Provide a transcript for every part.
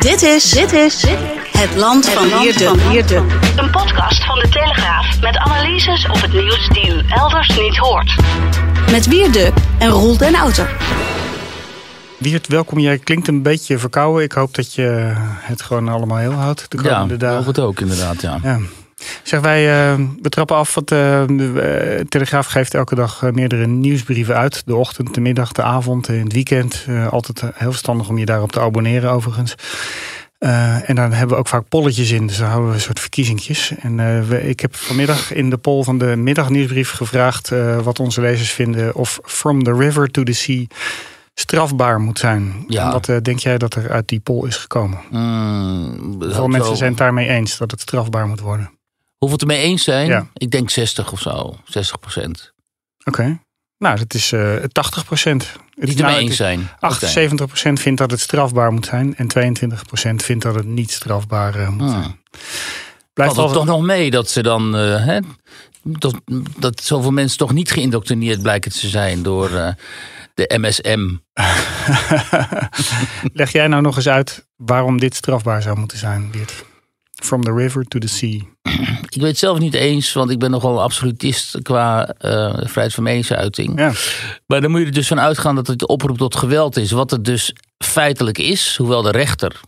Dit is, dit is het land van Wierde. Een podcast van de Telegraaf met analyses op het nieuws die u elders niet hoort. Met Wierde en Roel den Outer. Wiert, welkom. Jij klinkt een beetje verkouden. Ik hoop dat je het gewoon allemaal heel houdt de komende ja, dagen. Ja, het ook inderdaad, ja. ja. Zeg, wij uh, we trappen af. Want, uh, de Telegraaf geeft elke dag meerdere nieuwsbrieven uit. De ochtend, de middag, de avond, in het weekend. altijd heel verstandig om je daarop te abonneren overigens. en dan hebben we ook vaak polletjes in. Dus dan houden we een soort verkiezingjes. En we, ik heb vanmiddag in de poll van de middagnieuwsbrief gevraagd... wat onze lezers vinden of From the River to the Sea strafbaar moet zijn. Ja. Wat uh, denk jij dat er uit die poll is gekomen? Mm, Veel mensen zijn het daarmee eens dat het strafbaar moet worden. Hoeveel het ermee eens zijn? Ja. Ik denk 60 of zo. 60 procent. Oké. Okay. Nou, dat is uh, 80 procent. Die het ermee eens zijn. 78 procent vindt dat het strafbaar moet zijn. En 22 procent vindt dat het niet strafbaar uh, moet hmm. zijn. Blijft toch nog mee dat ze dan... Uh, hè, dat, dat zoveel mensen toch niet geïndoctrineerd blijken te zijn door de MSM. Leg jij nou nog eens uit waarom dit strafbaar zou moeten zijn, Beert? From the river to the sea. Ik weet het zelf niet eens, want ik ben nogal absolutist qua uh, vrijheid van meningsuiting. Ja. Maar dan moet je er dus van uitgaan dat het oproep tot geweld is. Wat het dus feitelijk is, hoewel de rechter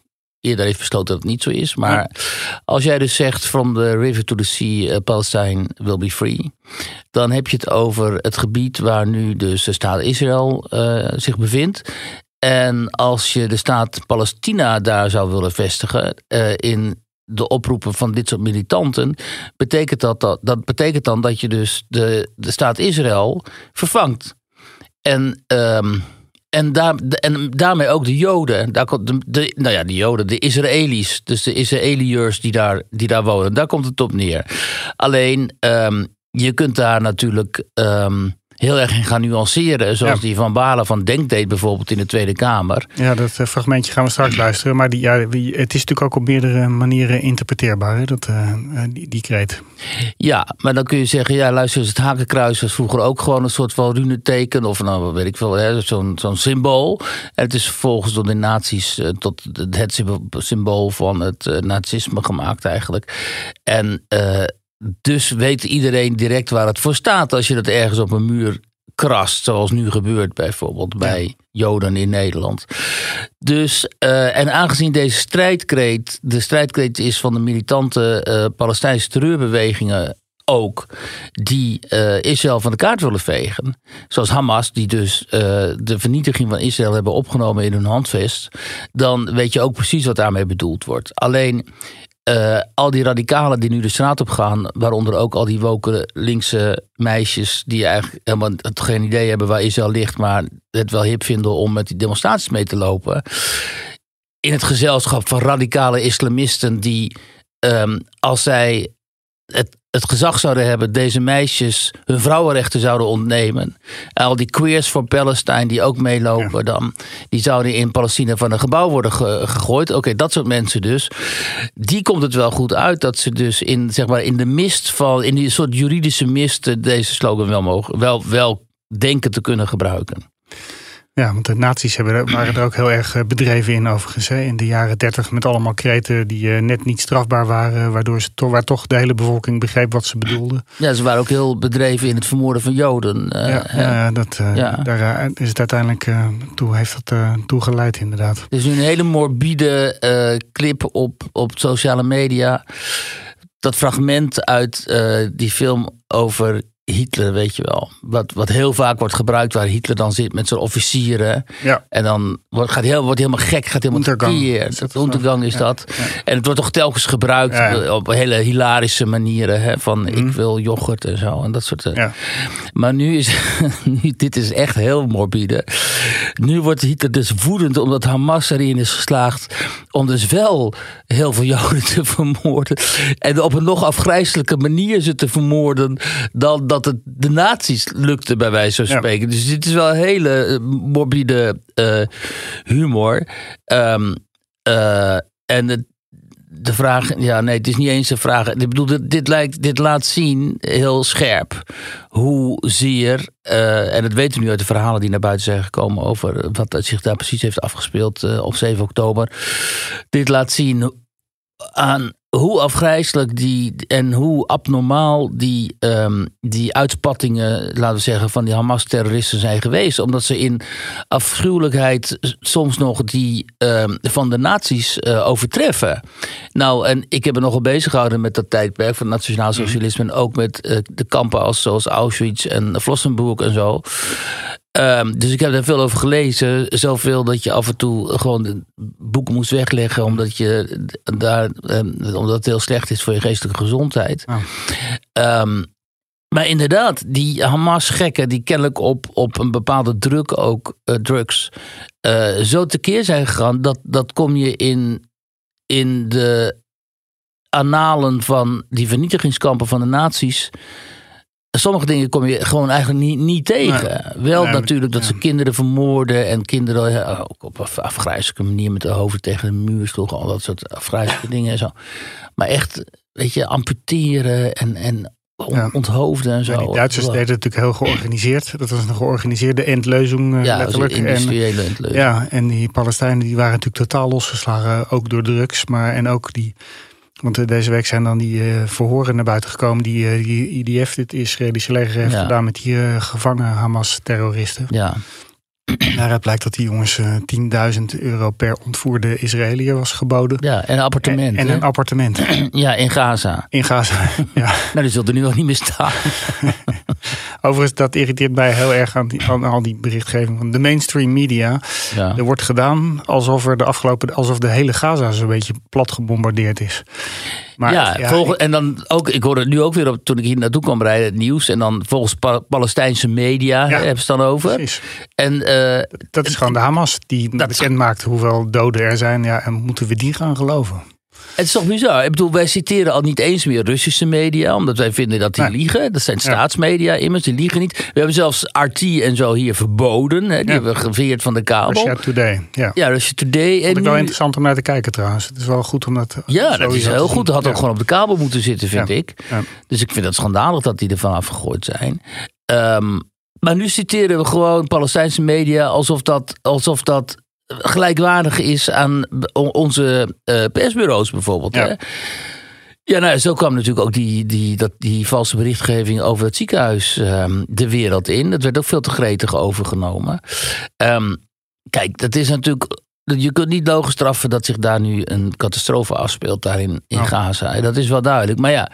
eerder heeft besloten dat het niet zo is. Maar ja. als jij dus zegt from the river to the sea, uh, Palestine will be free. Dan heb je het over het gebied waar nu dus de staat Israël uh, zich bevindt. En als je de staat Palestina daar zou willen vestigen uh, in de oproepen van dit soort militanten, betekent dat, dat, dat betekent dan dat je dus de, de staat Israël vervangt. En, um, en, en daarmee ook de Joden. Daar komt de, de, nou ja, de Joden, de Israëli's, dus de Israëliërs die daar, die daar wonen. Daar komt het op neer. Alleen, um, je kunt daar natuurlijk. Um, heel erg in gaan nuanceren. Zoals ja. die van Balen van Denk deed bijvoorbeeld in de Tweede Kamer. Ja, dat uh, fragmentje gaan we straks luisteren. Maar die, ja, het is natuurlijk ook op meerdere manieren interpreteerbaar, hè, dat, uh, die, die kreet. Ja, maar dan kun je zeggen, ja luister, het hakenkruis was vroeger ook gewoon een soort van runeteken. Of nou, weet ik veel, zo'n zo'n symbool. En het is vervolgens door de nazi's uh, tot het symbool van het nazisme gemaakt eigenlijk. En dus weet iedereen direct waar het voor staat als je dat ergens op een muur krast, zoals nu gebeurt bijvoorbeeld bij ja. Joden in Nederland. Dus, uh, en aangezien deze strijdkreet, de strijdkreet is van de militante uh, Palestijnse terreurbewegingen ook, die uh, Israël van de kaart willen vegen. Zoals Hamas, die dus de vernietiging van Israël hebben opgenomen in hun handvest. Dan weet je ook precies wat daarmee bedoeld wordt. Alleen uh, al die radicalen die nu de straat op gaan, waaronder ook al die woke linkse meisjes die eigenlijk helemaal geen idee hebben waar Israël ligt, maar het wel hip vinden om met die demonstraties mee te lopen. In het gezelschap van radicale islamisten die, um, als zij het, het gezag zouden hebben, deze meisjes hun vrouwenrechten zouden ontnemen. En al die queers voor Palestine die ook meelopen, ja. dan, die zouden in Palestina van een gebouw worden ge, gegooid. Oké, okay, dat soort mensen dus. Die komt het wel goed uit dat ze dus in, zeg maar, in de mist van, in die soort juridische mist, deze slogan wel mogen, wel, wel denken te kunnen gebruiken. Ja, want de nazi's hebben, waren er ook heel erg bedreven in overigens. Hè? In de jaren dertig met allemaal kreten die net niet strafbaar waren. Waardoor ze toch, waar toch de hele bevolking begreep wat ze bedoelden. Ja, ze waren ook heel bedreven in het vermoorden van Joden. Uh, ja, ja, dat, uh, ja, daar is het uiteindelijk toe, heeft dat toe geleid inderdaad. Er is nu een hele morbide clip op, op sociale media. Dat fragment uit die film over Hitler, weet je wel. Wat, wat heel vaak wordt gebruikt, waar Hitler dan zit met zijn officieren. Ja. En dan wordt, gaat heel, wordt helemaal gek, gaat helemaal. Is dat Untergang is dat. ja. En het wordt toch telkens gebruikt op hele hilarische manieren. Hè? Van ik wil yoghurt en zo. En dat soort eh. Ja. Maar nu is, nu, dit is echt heel morbide. Nu wordt Hitler dus woedend omdat Hamas erin is geslaagd om dus wel heel veel Joden te vermoorden. En op een nog afgrijzelijke manier ze te vermoorden dan dat het de nazi's lukte bij wijze van Ja. spreken. Dus dit is wel een hele eh, morbide eh, humor. Ehm, eh, en het, de vraag, ja, nee, het is niet eens een vraag. Ik bedoel, dit, dit, lijkt, dit laat zien heel scherp hoezeer, eh en dat weten we nu uit de verhalen die naar buiten zijn gekomen over wat zich daar precies heeft afgespeeld op 7 oktober. Dit laat zien aan hoe afgrijzelijk die en hoe abnormaal die, ehm, die uitspattingen, laten we zeggen, van die Hamas-terroristen zijn geweest. Omdat ze in afschuwelijkheid soms nog die ehm, van de nazi's eh, overtreffen. Nou, en ik heb me nogal bezig gehouden met dat tijdperk van nationaal socialisme. En ook met eh, de kampen als, zoals Auschwitz en Flossenburg en zo. Ehm, dus ik heb daar veel over gelezen. Zoveel dat je af en toe gewoon boeken moest wegleggen. Omdat, je daar, ehm, omdat het heel slecht is voor je geestelijke gezondheid. Ja. Ehm, maar inderdaad, die Hamas-gekken die kennelijk op, op een bepaalde druk ook, eh, drugs, eh, zo tekeer zijn gegaan. Dat, dat kom je in, in de annalen van die vernietigingskampen van de nazi's. Sommige dingen kom je gewoon eigenlijk niet, niet tegen. Wel Nee, natuurlijk dat ja. ze kinderen vermoorden en kinderen ook op een afgrijzelijke manier met de hoofden tegen de muur sloegen. Al dat soort afgrijzelijke dingen en zo. Maar echt, weet je, amputeren en, en Ja. onthoofden en zo. Ja, die Duitsers deden het natuurlijk heel georganiseerd. Dat was een georganiseerde endleuzing eh, ja, letterlijk. En, industriële en, ja, en die Palestijnen die waren natuurlijk totaal losgeslagen, ook door drugs. Maar en ook die, want eh, deze week zijn dan die eh, verhoren naar buiten gekomen. Die, eh, die IDF, het Israëlische leger, heeft Ja. gedaan met die gevangen Hamas-terroristen. ja. Daaruit blijkt dat die jongens eh 10.000 euro per ontvoerde Israëliër was geboden. ja, en een appartement. en een appartement ja, in Gaza. in Gaza. ja. Nou, die zult er nu nog niet meer staan. Overigens, dat irriteert mij heel erg aan, die, aan al die berichtgeving van de mainstream media. Ja. Er wordt gedaan alsof er de afgelopen, alsof de hele Gaza zo'n beetje plat gebombardeerd is. Maar ja, volgens, en dan ook, ik hoorde het nu ook weer op, toen ik hier naartoe kwam rijden, het nieuws. En dan volgens Pa- Palestijnse media Ja. hebben ze het dan over. precies. En eh, Dat is gewoon de Hamas die bekend maakt hoeveel doden er zijn. Ja, en moeten we die gaan geloven? Het is toch bizar. Ik bedoel, wij citeren al niet eens meer Russische media, omdat wij vinden dat die Nee. liegen. Dat zijn staatsmedia immers, die liegen niet. We hebben zelfs RT en zo hier verboden. Hè, die Ja. hebben we geveerd van de kabel. Russia Today. Ja. Ja, Russia Today. Vond En ik wel nu- interessant om naar te kijken trouwens. Het is wel goed om dat Ja, dat is heel goed. Dat had Ja. ook gewoon op de kabel moeten zitten, vind Ja. ik. Dus ik vind het schandalig dat die ervan afgegooid zijn. Ehm, maar nu citeren we gewoon Palestijnse media alsof dat, alsof dat gelijkwaardig is aan onze eh, persbureaus bijvoorbeeld. Ja. Hè? Ja, nou, zo kwam natuurlijk ook die, die, dat, die valse berichtgeving over het ziekenhuis ehm, de wereld in. Dat werd ook veel te gretig overgenomen. Ehm, kijk, dat is natuurlijk. Je kunt niet logisch straffen dat zich daar nu een catastrofe afspeelt, daar in, in. Gaza. Dat is wel duidelijk. Maar ja,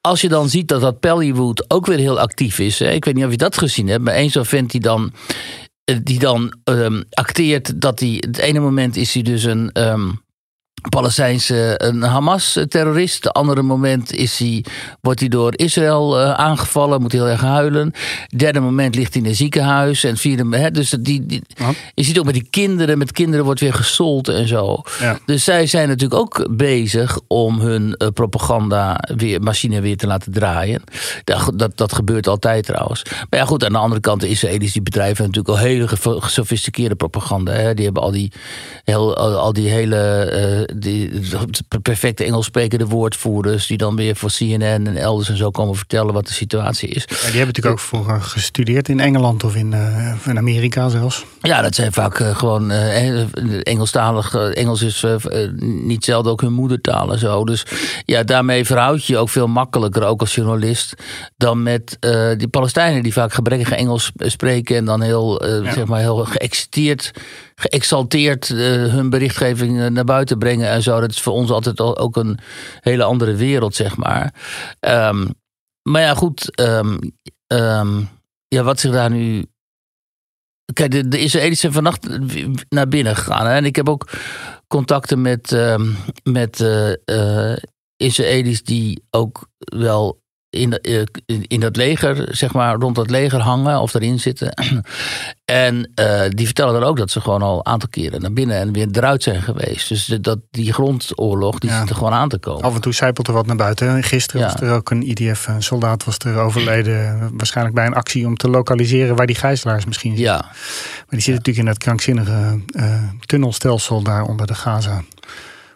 als je dan ziet dat dat Pellywood ook weer heel actief is. Hè? Ik weet niet of je dat gezien hebt, maar één zo'n vent die dan, die dan ehm, acteert dat hij. Het ene moment is hij dus een. ehm, Palestijnse een Hamas-terrorist. Het andere moment is hij, wordt hij door Israël eh, aangevallen, moet heel erg huilen. Derde moment ligt hij in een ziekenhuis. En vierde, hè, dus die, die, je ziet ook met die kinderen, met kinderen wordt weer gesold en zo. Ja. Dus zij zijn natuurlijk ook bezig om hun eh, propaganda weer, machine weer te laten draaien. Dat, dat, dat gebeurt altijd trouwens. Maar ja, goed, aan de andere kant, de Israëli's die bedrijven natuurlijk al hele ge- gesofisticeerde propaganda. Hè. Die hebben al die, heel, al, al die hele eh, die, perfecte Engels sprekende woordvoerders. die dan weer voor CNN en elders en zo komen vertellen wat de situatie is. Ja, die hebben natuurlijk ook vroeger gestudeerd in Engeland of in, eh, in Amerika zelfs. Ja, dat zijn vaak eh, gewoon eh, Engelstalig. eh, Engels is eh, eh, niet zelden ook hun moedertaal en zo. Dus ja, daarmee verhoud je je ook veel makkelijker, ook als journalist, dan met eh, die Palestijnen die vaak gebrekkig Engels spreken en dan heel, eh, Ja. zeg maar, heel geëxciteerd, geëxalteerd eh, hun berichtgeving eh, naar buiten brengen en zo. Dat is voor ons altijd al, ook een hele andere wereld, zeg maar. Ehm, maar ja, goed. ehm, ehm, ja, wat zich daar nu. Kijk, de, de Israëli's zijn vannacht naar binnen gegaan. Hè? En ik heb ook contacten met, ehm, met uh, Israëli's die ook wel in, eh, in dat leger, zeg maar, rond dat leger hangen of erin zitten. en uh, die vertellen dan ook dat ze gewoon al een aantal keren naar binnen en weer eruit zijn geweest. Dus dat, die grondoorlog, die zit er gewoon aan te komen. Af en toe zijpelt er wat naar buiten. Gisteren was er ook een IDF-soldaat was er overleden. Waarschijnlijk bij een actie om te lokaliseren waar die gijzelaars misschien zitten. Ja. Maar die zitten natuurlijk in dat krankzinnige uh, tunnelstelsel daar onder de Gaza.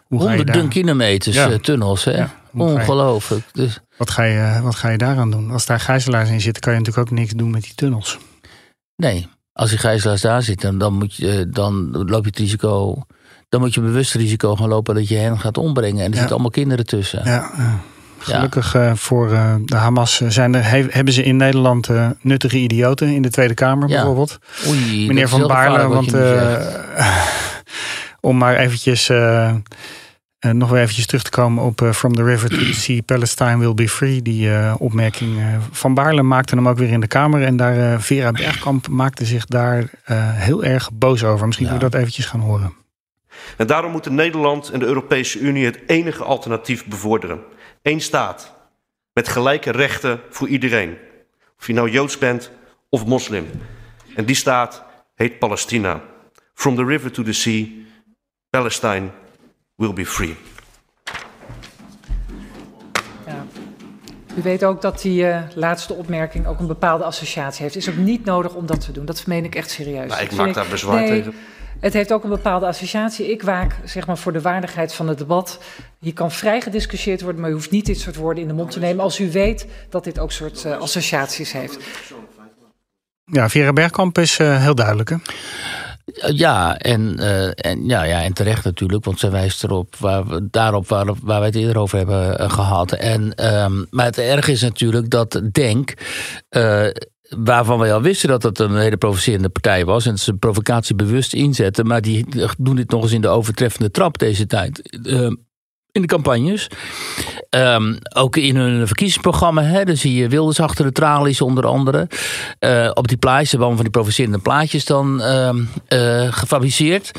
Honderden kilometers tunnels, hè? Ongelooflijk. Dus... Wat, ga je, wat ga je daaraan doen? Als daar gijzelaars in zitten, kan je natuurlijk ook niks doen met die tunnels. Nee, als die gijzelaars daar zitten, dan, moet je, dan loop je het risico. Dan moet je bewust risico gaan lopen dat je hen gaat ombrengen. En er zitten allemaal kinderen tussen. Ja, Gelukkig ja. uh, voor de Hamas zijn er, he, hebben ze in Nederland nuttige idioten in de Tweede Kamer ja. bijvoorbeeld. Oei, Meneer Van Baarle, want om maar eventjes uh, nog weer eventjes terug te komen op uh, From the River to the Sea, Palestine will be free. Die uh, opmerking van Baarle maakte hem ook weer in de Kamer. En daar Vera Bergkamp maakte zich daar heel erg boos over. Misschien ja. we dat eventjes gaan horen. En daarom moeten Nederland en de Europese Unie het enige alternatief bevorderen. Eén staat met gelijke rechten voor iedereen. Of je nou Joods bent of moslim. En die staat heet Palestina. From the river to the sea, Palestine will be free. Ja. U weet ook dat die uh, laatste opmerking ook een bepaalde associatie heeft. Het is ook niet nodig om dat te doen. Dat meen ik echt serieus. Nou, ik maak daar bezwaar nee, tegen. Het heeft ook een bepaalde associatie. Ik waak zeg maar, voor de waardigheid van het debat. Hier kan vrij gediscussieerd worden, maar u hoeft niet dit soort woorden in de mond te nemen. als u weet dat dit ook soort uh, associaties heeft. Ja, Vera Bergkamp is uh, heel duidelijk. Hè? Ja, en, uh, en, ja, ja, en terecht natuurlijk, want ze wijst erop waar we, daarop waar, waar wij het eerder over hebben uh, gehad. En, um, maar het erg is natuurlijk dat Denk. Waarvan wij al wisten dat het een hele provocerende partij was. En ze provocatie bewust inzetten. Maar die doen dit nog eens in de overtreffende trap deze tijd. In de campagnes. Um, ook in hun verkiezingsprogramma. Hè, dan zie je Wilders achter de tralies onder andere. Uh, op die plaatjes hebben allemaal van die provocerende plaatjes dan um, uh, gefabriceerd.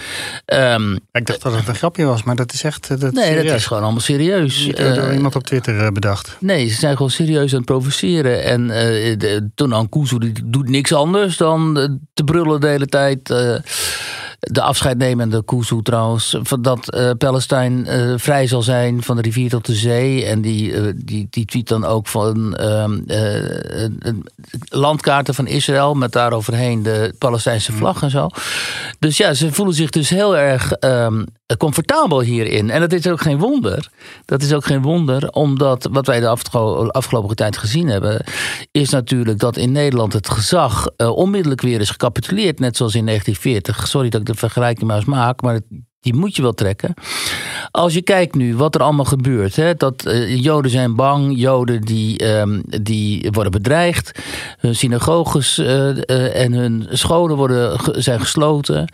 Um, ik dacht dat het een grapje was, maar dat is echt dat Nee, serieus. dat is gewoon allemaal serieus. Niet door uh, iemand op Twitter bedacht. Nee, ze zijn gewoon serieus aan het provoceren. En de, Tonan Kuzu die doet niks anders dan te brullen de hele tijd de afscheidnemende Kuzu trouwens, dat uh, Palestijn uh, vrij zal zijn van de rivier tot de zee. En die, uh, die, die tweet dan ook van landkaarten van Israël met daaroverheen de Palestijnse vlag en zo. Dus ja, ze voelen zich dus heel erg um, comfortabel hierin. En dat is ook geen wonder. Dat is ook geen wonder, omdat wat wij de afgelopen tijd gezien hebben, is natuurlijk dat in Nederland het gezag onmiddellijk weer is gecapituleerd, net zoals in 1940. Sorry dat ik de vergelijking maar eens maak, maar die moet je wel trekken. Als je kijkt nu wat er allemaal gebeurt. Hè, dat uh, Joden zijn bang. Joden die, um, die worden bedreigd. Hun synagoges uh, uh, en hun scholen worden, zijn gesloten.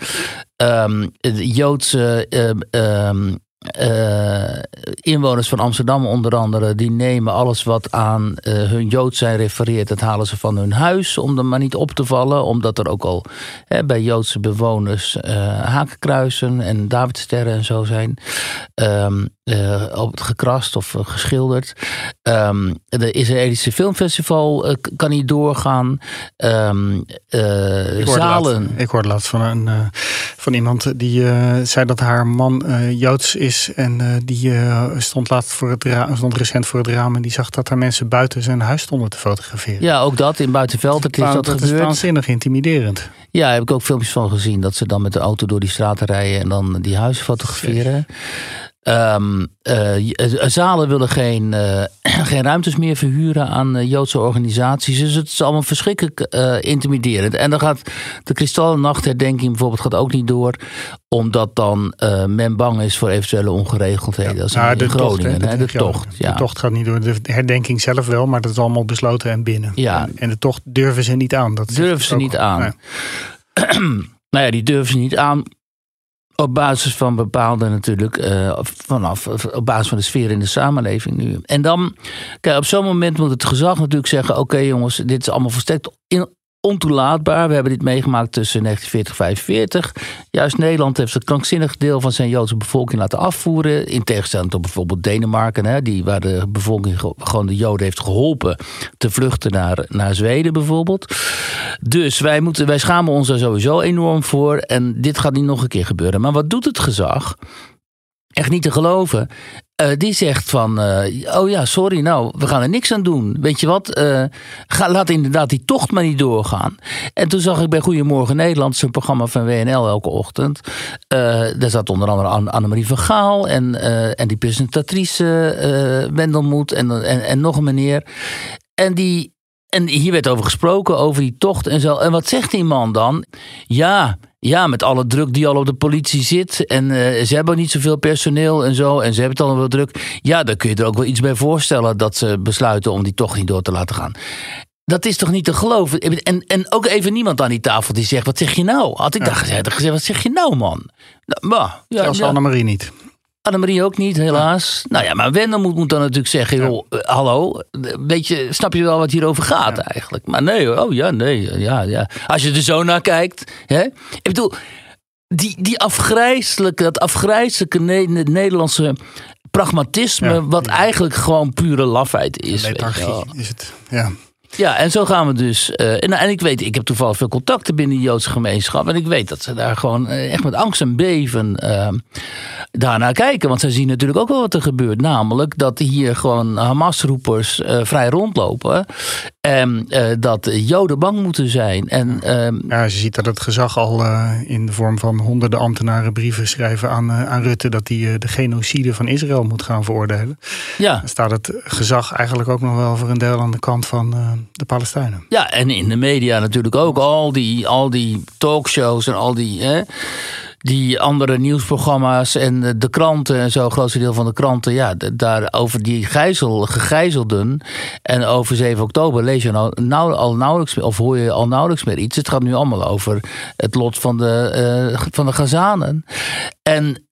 Um, Joodse um, uh, inwoners van Amsterdam onder andere, die nemen alles wat aan uh, hun Jood zijn refereert, dat halen ze van hun huis om er maar niet op te vallen, omdat er ook al hè, bij Joodse bewoners uh, hakenkruisen en Davidsterren en zo zijn. Um, op het gekrast of geschilderd. Um, de Israëlische Filmfestival kan niet doorgaan. Um, ik zalen. Laat, ik hoorde laatst van, een, van iemand die zei dat haar man Joods is en uh, die uh, stond, laatst voor het raam, stond recent voor het raam en die zag dat er mensen buiten zijn huis stonden te fotograferen. Ja, ook dat in Buitenveld. Het is dat, dat gebeurd. is waanzinnig intimiderend. Ja, daar heb ik ook filmpjes van gezien. Dat ze dan met de auto door die straten rijden en dan die huizen fotograferen. Um, uh, zalen willen geen, uh, geen ruimtes meer verhuren aan uh, Joodse organisaties. Dus het is allemaal verschrikkelijk intimiderend. En dan gaat de Kristallennachtherdenking bijvoorbeeld gaat ook niet door. Omdat dan men bang is voor eventuele ongeregeldheden. Ja, als nou, de Groningen. Tocht, hè, de, de, tocht, ja. de tocht gaat niet door. De herdenking zelf wel, maar dat is allemaal besloten en binnen. Ja. En, en de tocht durven ze niet aan. Dat durven ze niet aan. Nee. nou ja, die durven ze niet aan Op basis van bepaalde natuurlijk, uh, vanaf, op basis van de sfeer in de samenleving nu. En dan, kijk, op zo'n moment moet het gezag natuurlijk zeggen: oké jongens, dit is allemaal versterkt in, ontoelaatbaar. We hebben dit meegemaakt tussen 1940 en 1945. Juist Nederland heeft een krankzinnig deel van zijn Joodse bevolking laten afvoeren. In tegenstelling tot bijvoorbeeld Denemarken, hè, die, waar de bevolking gewoon de Joden heeft geholpen te vluchten naar, naar Zweden bijvoorbeeld. Dus wij, moeten, wij schamen ons daar sowieso enorm voor. En dit gaat niet nog een keer gebeuren. Maar wat doet het gezag? Echt niet te geloven. Uh, die zegt van, uh, oh ja, sorry, nou, we gaan er niks aan doen. Weet je wat, uh, ga, laat inderdaad die tocht maar niet doorgaan. En toen zag ik bij Goedemorgen Nederland, zijn programma van WNL elke ochtend. daar zat onder andere Annemarie van Gaal en, en die presentatrice Wendelmoet en, en, en nog een meneer. En die, en hier werd over gesproken, over die tocht en zo. En wat zegt die man dan? Ja, ja, met alle druk die al op de politie zit. En uh, ze hebben niet zoveel personeel en zo. En ze hebben het al wel druk. Ja, dan kun je er ook wel iets bij voorstellen dat ze besluiten om die tocht niet door te laten gaan. Dat is toch niet te geloven? En, en ook even niemand aan die tafel die zegt: Wat zeg je nou? Had ik ja. gezegd, gezegd: Wat zeg je nou, man? Nou, bah, ja, Zelfs ja. Annemarie niet. Annemarie ook niet, helaas. Nou ja, maar Wendel moet, moet dan natuurlijk zeggen: joh, uh, hallo, weet je, snap je wel wat hierover gaat eigenlijk? Maar nee, oh ja, nee, ja, ja. Als je er zo naar kijkt, hè? Ik bedoel, die, die afgrijzelijke, dat afgrijzelijke ne Nederlandse pragmatisme, ja, wat eigenlijk gewoon pure lafheid is. Lethargie is het, ja. Ja, en zo gaan we dus. Uh, en, en, ik weet, ik heb toevallig veel contacten binnen de Joodse gemeenschap. En ik weet dat ze daar gewoon uh, echt met angst en beven uh, daarnaar kijken. Want zij zien natuurlijk ook wel wat er gebeurt. Namelijk dat hier gewoon Hamas-roepers vrij rondlopen. En dat Joden bang moeten zijn. En, ehm, ja, je ziet dat het gezag al in de vorm van honderden ambtenaren brieven schrijven aan, aan Rutte. dat hij de genocide van Israël moet gaan veroordelen. Ja. Dan staat het gezag eigenlijk ook nog wel voor een deel aan de kant van de Palestijnen. Ja, en in de media natuurlijk ook. Al die, al die talkshows en al die, die andere nieuwsprogramma's en de kranten en zo, grootste deel van de kranten, ja, daar over die gijzel, gegijzelden en over 7 oktober lees je nou, nou, al nauwelijks of hoor je al nauwelijks meer iets. Het gaat nu allemaal over het lot van de, uh, van de Gazanen. En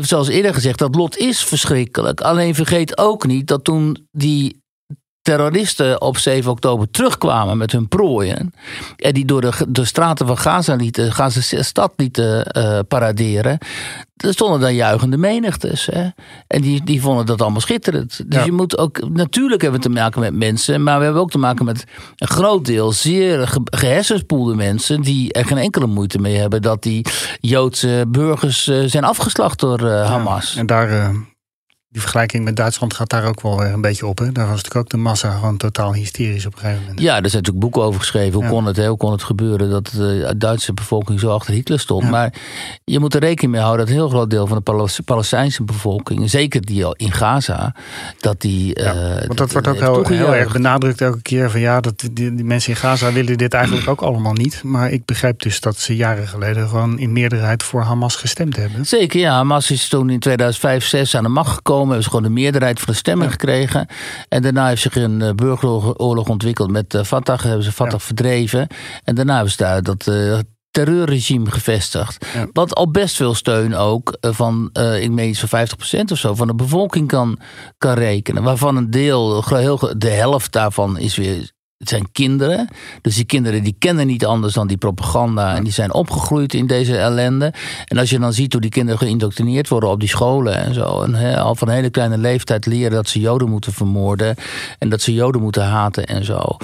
zoals eerder gezegd, dat lot is verschrikkelijk. Alleen vergeet ook niet dat toen die terroristen op 7 oktober terugkwamen met hun prooien. En die door de, de straten van Gaza lieten, Gaza stad lieten uh, paraderen. Er stonden daar juichende menigtes. Hè? En die, die vonden dat allemaal schitterend. Dus ja. je moet ook, natuurlijk hebben we te maken met mensen. Maar we hebben ook te maken met een groot deel zeer ge, gehersenspoelde mensen. die er geen enkele moeite mee hebben dat die Joodse burgers uh, zijn afgeslacht door uh, Hamas. Ja, en daar die vergelijking met Duitsland gaat daar ook wel weer een beetje op. Hè? Daar was natuurlijk ook de massa gewoon totaal hysterisch op een gegeven moment. Ja, er zijn natuurlijk boeken over geschreven. Hoe, ja. kon, het, hoe kon het gebeuren dat de Duitse bevolking zo achter Hitler stond? Ja. Maar je moet er rekening mee houden dat een heel groot deel van de Palestijnse bevolking, zeker die al in Gaza, dat die. Ja, uh, want dat wordt ook heel, heel, erg benadrukt elke keer van ja, dat die, die, mensen in Gaza willen dit eigenlijk ook allemaal niet. Maar ik begrijp dus dat ze jaren geleden gewoon in meerderheid voor Hamas gestemd hebben. Zeker, ja. Hamas is toen in 2005, 6 aan de macht gekomen hebben ze gewoon de meerderheid van de stemmen ja. gekregen. En daarna heeft zich een uh, burgeroorlog ontwikkeld met uh, Fatah. Hebben ze Fatah ja. verdreven. En daarna hebben ze daar dat uh, terreurregime gevestigd. Ja. Wat al best veel steun ook van, ik meen van 50% of zo, van de bevolking kan, kan rekenen. Waarvan een deel, heel, de helft daarvan is weer het zijn kinderen. Dus die kinderen die kennen niet anders dan die propaganda. En die zijn opgegroeid in deze ellende. En als je dan ziet hoe die kinderen geïndoctrineerd worden op die scholen en zo. En he, al van een hele kleine leeftijd leren dat ze Joden moeten vermoorden. En dat ze Joden moeten haten en zo.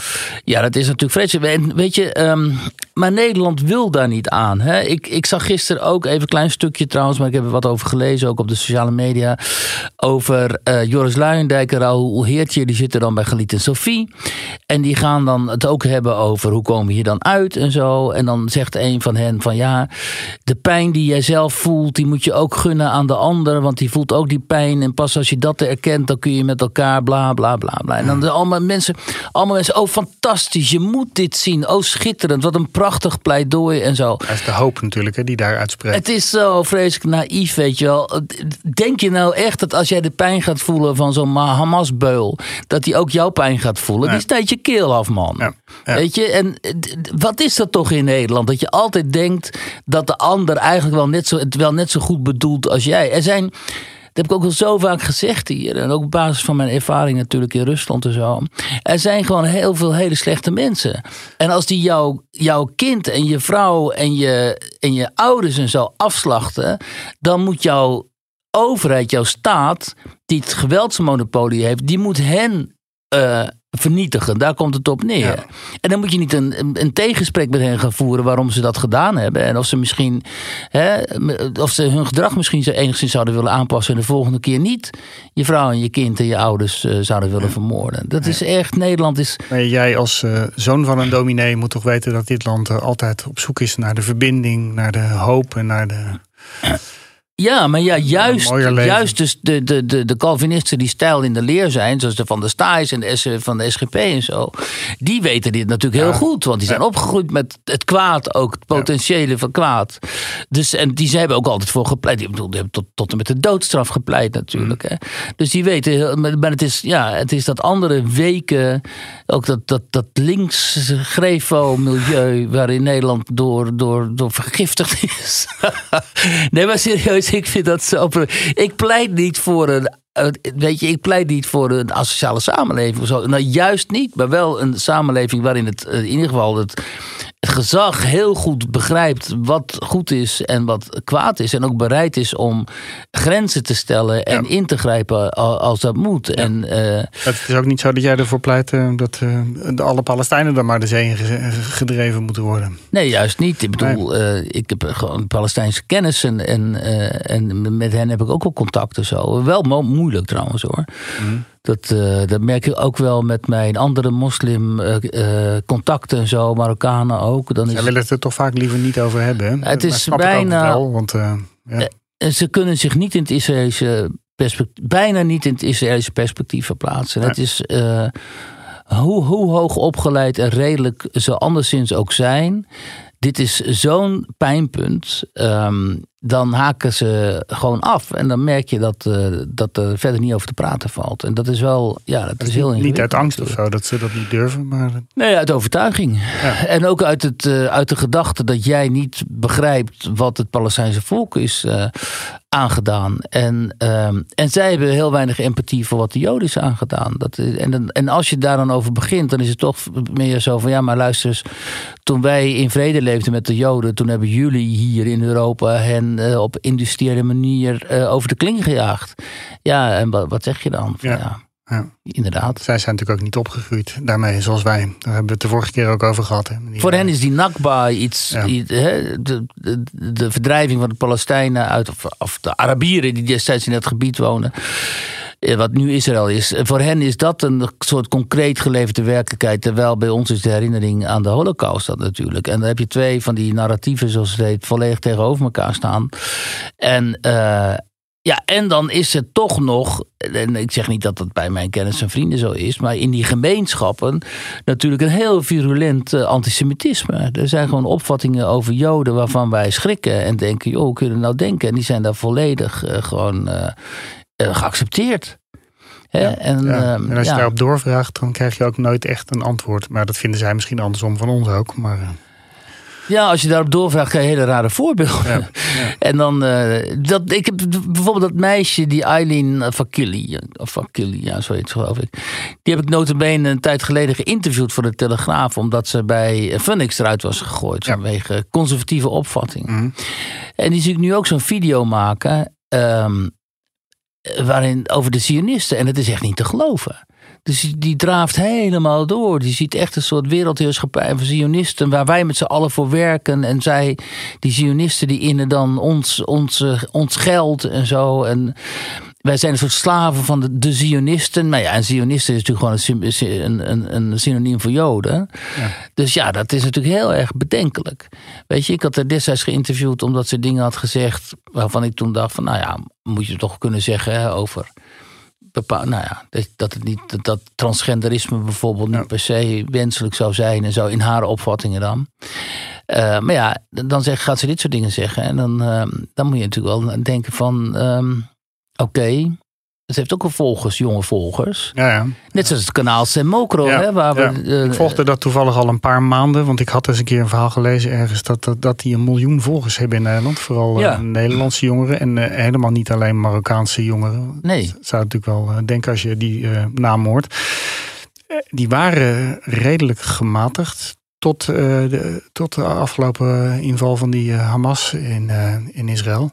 Ja, dat is natuurlijk vreselijk. En weet je, um, maar Nederland wil daar niet aan. Hè? Ik, ik zag gisteren ook even een klein stukje trouwens. Maar ik heb er wat over gelezen, ook op de sociale media. Over uh, Joris Luijendijk en Raoul Heertje. Die zitten dan bij Galit en Sophie. En die gaan dan het ook hebben over hoe komen we hier dan uit en zo. En dan zegt een van hen van ja, de pijn die jij zelf voelt, die moet je ook gunnen aan de ander. Want die voelt ook die pijn. En pas als je dat erkent, dan kun je met elkaar bla bla bla bla. En dan allemaal mensen, allemaal mensen, oh fantastisch, je moet dit zien. Oh schitterend, wat een prachtig pleidooi en zo. Dat is de hoop natuurlijk hè, die daar uitspreekt. Het is zo vreselijk naïef, weet je wel. Denk je nou echt dat als jij de pijn gaat voelen van zo'n Hamas-beul, dat hij ook jouw pijn gaat voelen? Nee. Die staat je keel bril af, man. Ja, ja. Weet je, en eh, wat is dat toch in Nederland? Dat je altijd denkt dat de ander eigenlijk wel net zo, het wel net zo goed bedoelt als jij. Er zijn, dat heb ik ook al zo vaak gezegd hier. En ook op basis van mijn ervaring natuurlijk in Rusland en zo. Er zijn gewoon heel veel hele slechte mensen. En als die jouw jouw kind en je vrouw en je, en je ouders en zo afslachten. dan moet jouw overheid, jouw staat, die het geweldsmonopolie heeft, die moet hen eh, vernietigen. Daar komt het op neer. Ja. En dan moet je niet een, een, tegensprek met hen gaan voeren waarom ze dat gedaan hebben. En of ze misschien, hè, of ze hun gedrag misschien zo enigszins zouden willen aanpassen. en de volgende keer niet je vrouw en je kind en je ouders eh, zouden willen vermoorden. Dat is echt, Nederland is. Maar jij als eh, zoon van een dominee moet toch weten dat dit land eh, altijd op zoek is naar de verbinding, naar de hoop en naar de. Ja, maar ja, juist, juist dus de, de, de, de Calvinisten die stijl in de leer zijn, zoals de Van der Staes en de S, van de SGP en zo, die weten dit natuurlijk heel Ja. goed. Want die zijn Ja. opgegroeid met het kwaad, ook het potentiële van kwaad. Dus, en die ze hebben ook altijd voor gepleit. Ik bedoel, die hebben tot, tot en met de doodstraf gepleit natuurlijk. Hè. Dus die weten, heel- maar het is, ja, het is dat andere weken, ook dat, dat, dat links grefo-milieu waarin Nederland door, door, door vergiftigd is. nee, maar serieus, ik vind dat zo. Ik pleit niet voor een. Weet je, ik pleit niet voor een asociale samenleving of zo. Nou, juist niet, maar wel een samenleving waarin het eh, in ieder geval het gezag heel goed begrijpt wat goed is en wat kwaad is. En ook bereid is om grenzen te stellen en Ja. in te grijpen als dat moet. En eh, Het is ook niet zo dat jij ervoor pleit eh, dat eh, de alle Palestijnen dan maar de zee gedreven moeten worden. Nee, juist niet. Ik bedoel, ik heb gewoon Palestijnse kennis en, en, en met hen heb ik ook wel contacten zo. Wel mo- moeilijk trouwens hoor. Dat, eh, dat merk ik ook wel met mijn andere moslim eh, eh, contacten en zo, Marokkanen ook. Dan is Zij willen het er toch vaak liever niet over hebben. hè? Het is bijna- wel, want ja. Ze kunnen zich niet in het Israëlische perspectief, bijna niet in het Israëlische perspectief verplaatsen. Het is hoe, hoe hoog opgeleid en redelijk ze anderszins ook zijn. Dit is zo'n pijnpunt. ehm, dan haken ze gewoon af. En dan merk je dat, eh, dat er verder niet over te praten valt. En dat is wel, ja, dat is heel niet, uit angst of zo dat ze dat niet durven. Maar Nee, uit overtuiging. Ja. En ook uit, het, eh, uit de gedachte dat jij niet begrijpt wat het Palestijnse volk is eh, aangedaan. En, ehm, en zij hebben heel weinig empathie voor wat de Joden is aangedaan. Dat, is- en, en als je daar dan over begint, dan is het toch meer zo van ja, maar luister eens. Toen wij in vrede leefden met de Joden, toen hebben jullie hier in Europa hen eh, op industriële manier eh, over de kling gejaagd. Ja, en wat, wat zeg je dan? Van, Ja. ja, ja. inderdaad. zij zijn natuurlijk ook niet opgegroeid daarmee, zoals wij. Daar hebben we het de vorige keer ook over gehad. Hè? Voor eh, hen is die Nakba iets. Ja. iets, hè, de, de, de verdrijving van de Palestijnen uit. Of, of de Arabieren die destijds in dat gebied wonen. eh, Wat nu Israël is. Eh, Voor hen is dat een soort concreet geleverde werkelijkheid. Terwijl bij ons is de herinnering aan de Holocaust dat natuurlijk. En dan heb je twee van die narratieven, zoals het heet, volledig tegenover elkaar staan. En. eh, ja, en dan is het toch nog, en ik zeg niet dat dat bij mijn kennis en vrienden zo is, maar in die gemeenschappen natuurlijk een heel virulent eh, antisemitisme. Er zijn gewoon opvattingen over Joden waarvan wij schrikken en denken, joh, hoe kunnen we nou denken? En die zijn daar volledig eh, gewoon eh, geaccepteerd. Hè? en, ja. ehm, en als je ja. daarop doorvraagt, dan krijg je ook nooit echt een antwoord. Maar dat vinden zij misschien andersom van ons ook. Maar Ja, als je daarop doorvraagt, krijg je hele rare voorbeelden. Ja, En dan, eh, dat, ik heb bijvoorbeeld dat meisje, die Eileen Fakili, of Fakili, ja, zo heet ze geloof ik. Die heb ik notabene een tijd geleden geïnterviewd voor de Telegraaf, omdat ze bij Funix eruit was gegooid Ja. vanwege conservatieve opvatting. Mhm. En die zie ik nu ook zo'n video maken, ehm, waarin over de Zionisten. En het is echt niet te geloven. Dus die, die draaft helemaal door. Die ziet echt een soort wereldheerschappij van Zionisten. Waar wij met z'n allen voor werken. En zij, die Zionisten, die innen dan ons, ons, eh, ons geld en zo. En wij zijn een soort slaven van de, de Zionisten. Maar ja, en Zionisten is natuurlijk gewoon een, een, een, synoniem voor Joden. Dus ja, dat is natuurlijk heel erg bedenkelijk. Weet je, ik had haar destijds geïnterviewd omdat ze dingen had gezegd. waarvan ik toen dacht: van nou ja, moet je toch kunnen zeggen hè, over bepaal, nou ja, dat, het niet, dat, dat transgenderisme bijvoorbeeld niet per se wenselijk zou zijn en zo in haar opvattingen dan. Eh, maar ja, dan zeg, gaat ze dit soort dingen zeggen. En dan, ehm, dan moet je natuurlijk wel denken van, ehm, oké, Het heeft ook wel volgers, jonge volgers. Ja, ja. Net zoals het kanaal Semokro, Ja, hè, waar we... eh, ik volgde dat toevallig al een paar maanden. Want ik had eens een keer een verhaal gelezen ergens... dat, dat, dat die een miljoen volgers hebben in Nederland. Vooral eh. Nederlandse jongeren. En eh, helemaal niet alleen Marokkaanse jongeren. Nee. Dat zou natuurlijk wel denken als je die naam hoort. Die waren redelijk gematigd. Tot, de, tot de afgelopen inval van die Hamas in, in Israël.